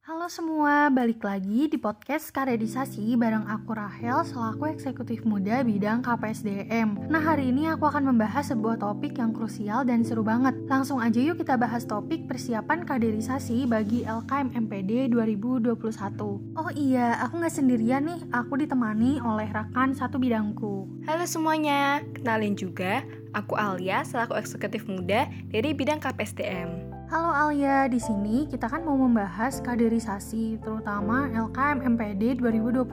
Halo semua, balik lagi di podcast Karedisasi bareng aku Rahel selaku eksekutif muda bidang KPSDM. Nah hari ini aku akan membahas sebuah topik yang krusial dan seru banget. Langsung aja yuk kita bahas topik persiapan kaderisasi bagi LKM MPD 2021. Oh iya, aku nggak sendirian nih, aku ditemani oleh rekan satu bidangku. Halo semuanya, kenalin juga, aku Alia selaku eksekutif muda dari bidang KPSDM. Halo Alia, di sini kita kan mau membahas kaderisasi, terutama LKM MPD 2021.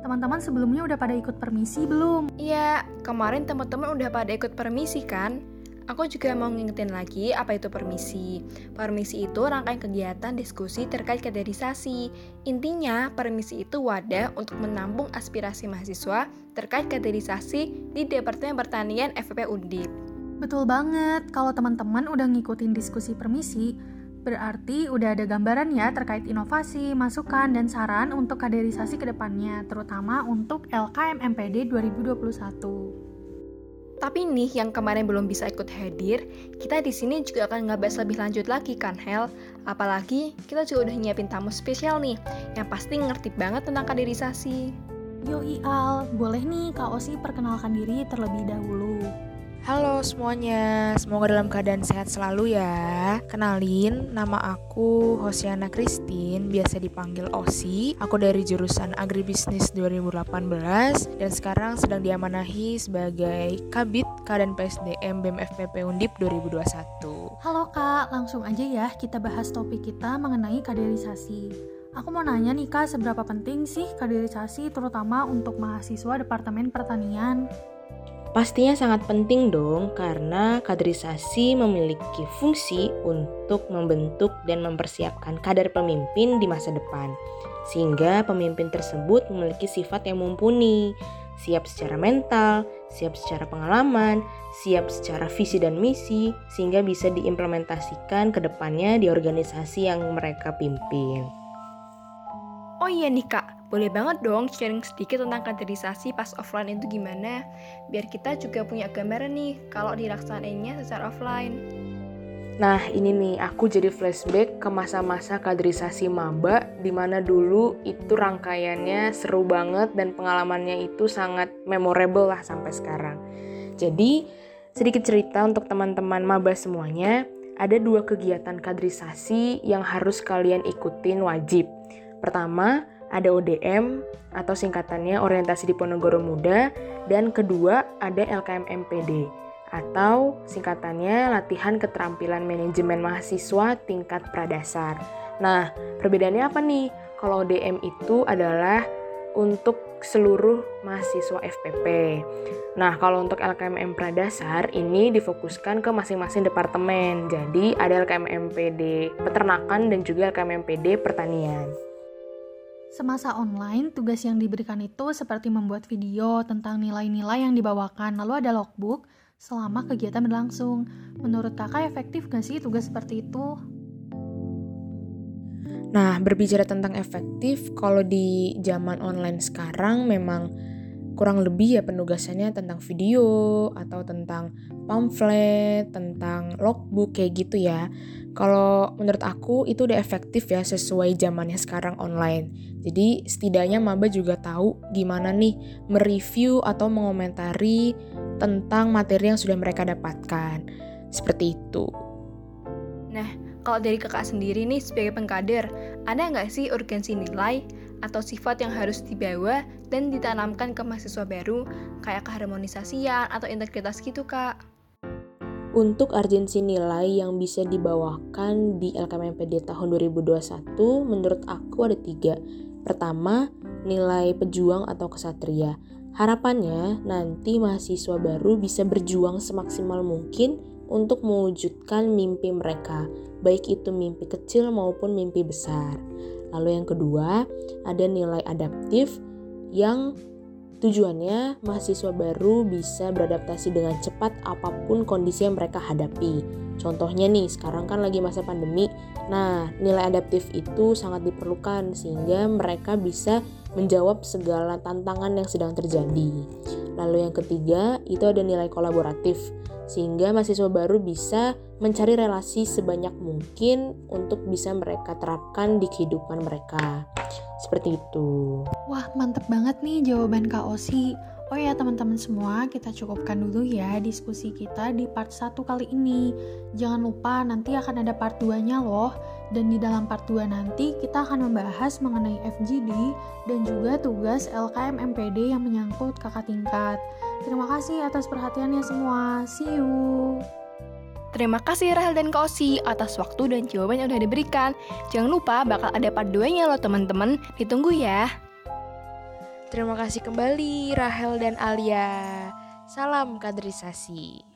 Teman-teman sebelumnya udah pada ikut permisi belum? Iya, kemarin teman-teman udah pada ikut permisi kan? Aku juga mau ngingetin lagi apa itu permisi. Permisi itu rangkaian kegiatan diskusi terkait kaderisasi. Intinya, permisi itu wadah untuk menampung aspirasi mahasiswa terkait kaderisasi di Departemen Pertanian FPP Undip. Betul banget, kalau teman-teman udah ngikutin diskusi permisi, berarti udah ada gambaran ya terkait inovasi, masukan, dan saran untuk kaderisasi ke depannya, terutama untuk LKM MPD 2021. Tapi nih yang kemarin belum bisa ikut hadir, kita di sini juga akan ngebahas lebih lanjut lagi kan Hel. Apalagi kita juga udah nyiapin tamu spesial nih, yang pasti ngerti banget tentang kaderisasi. Yoi Al, boleh nih Kak Osi perkenalkan diri terlebih dahulu. Halo semuanya, semoga dalam keadaan sehat selalu ya. Kenalin, nama aku Hosiana Christine, biasa dipanggil Osi. Aku dari jurusan Agribisnis 2018 dan sekarang sedang diamanahi sebagai Kabit Kadan PSDM BEM FPP Undip 2021. Halo Kak, langsung aja ya kita bahas topik kita mengenai kaderisasi. Aku mau nanya nih Kak, seberapa penting sih kaderisasi terutama untuk mahasiswa Departemen Pertanian? Pastinya sangat penting dong karena kaderisasi memiliki fungsi untuk membentuk dan mempersiapkan kader pemimpin di masa depan. Sehingga pemimpin tersebut memiliki sifat yang mumpuni, siap secara mental, siap secara pengalaman, siap secara visi dan misi, sehingga bisa diimplementasikan ke depannya di organisasi yang mereka pimpin. Oh iya nih kak, boleh banget dong sharing sedikit tentang kaderisasi pas offline itu gimana? Biar kita juga punya gambaran nih kalau dilaksanainnya secara offline. Nah ini nih aku jadi flashback ke masa-masa kaderisasi maba Di mana dulu itu rangkaiannya seru banget dan pengalamannya itu sangat memorable lah sampai sekarang Jadi sedikit cerita untuk teman-teman maba semuanya Ada dua kegiatan kaderisasi yang harus kalian ikutin wajib Pertama, ada ODM atau singkatannya Orientasi Diponegoro Muda dan kedua ada LKM MPD atau singkatannya Latihan Keterampilan Manajemen Mahasiswa Tingkat Pradasar. Nah, perbedaannya apa nih? Kalau ODM itu adalah untuk seluruh mahasiswa FPP. Nah, kalau untuk LKMM Pradasar ini difokuskan ke masing-masing departemen. Jadi, ada LKM MPD Peternakan dan juga LKM MPD Pertanian. Semasa online, tugas yang diberikan itu seperti membuat video tentang nilai-nilai yang dibawakan, lalu ada logbook selama kegiatan berlangsung. Menurut kakak efektif gak sih tugas seperti itu? Nah, berbicara tentang efektif, kalau di zaman online sekarang memang kurang lebih ya penugasannya tentang video atau tentang pamflet, tentang logbook kayak gitu ya. Kalau menurut aku itu udah efektif ya sesuai zamannya sekarang online. Jadi setidaknya maba juga tahu gimana nih mereview atau mengomentari tentang materi yang sudah mereka dapatkan. Seperti itu. Nah, kalau dari kakak sendiri nih sebagai pengkader, ada nggak sih urgensi nilai atau sifat yang harus dibawa dan ditanamkan ke mahasiswa baru kayak keharmonisasian atau integritas gitu kak? Untuk urgensi nilai yang bisa dibawakan di LKMPD tahun 2021, menurut aku ada tiga. Pertama, nilai pejuang atau kesatria. Harapannya nanti mahasiswa baru bisa berjuang semaksimal mungkin untuk mewujudkan mimpi mereka, baik itu mimpi kecil maupun mimpi besar. Lalu yang kedua, ada nilai adaptif yang Tujuannya, mahasiswa baru bisa beradaptasi dengan cepat apa pun kondisi yang mereka hadapi. Contohnya nih, sekarang kan lagi masa pandemi, Nah, nilai adaptif itu sangat diperlukan sehingga mereka bisa menjawab segala tantangan yang sedang terjadi. Lalu yang ketiga, itu ada nilai kolaboratif sehingga mahasiswa baru bisa mencari relasi sebanyak mungkin untuk bisa mereka terapkan di kehidupan mereka. Seperti itu. Wah, mantep banget nih jawaban Kak Osi. Oh ya teman-teman semua, kita cukupkan dulu ya diskusi kita di part 1 kali ini. Jangan lupa nanti akan ada part 2-nya loh. Dan di dalam part 2 nanti kita akan membahas mengenai FGD dan juga tugas LKM MPD yang menyangkut kakak tingkat. Terima kasih atas perhatiannya semua. See you. Terima kasih Rahel dan Kosi atas waktu dan jawaban yang udah diberikan. Jangan lupa bakal ada part 2-nya loh teman-teman. Ditunggu ya. Terima kasih kembali Rahel dan Alia. Salam kaderisasi.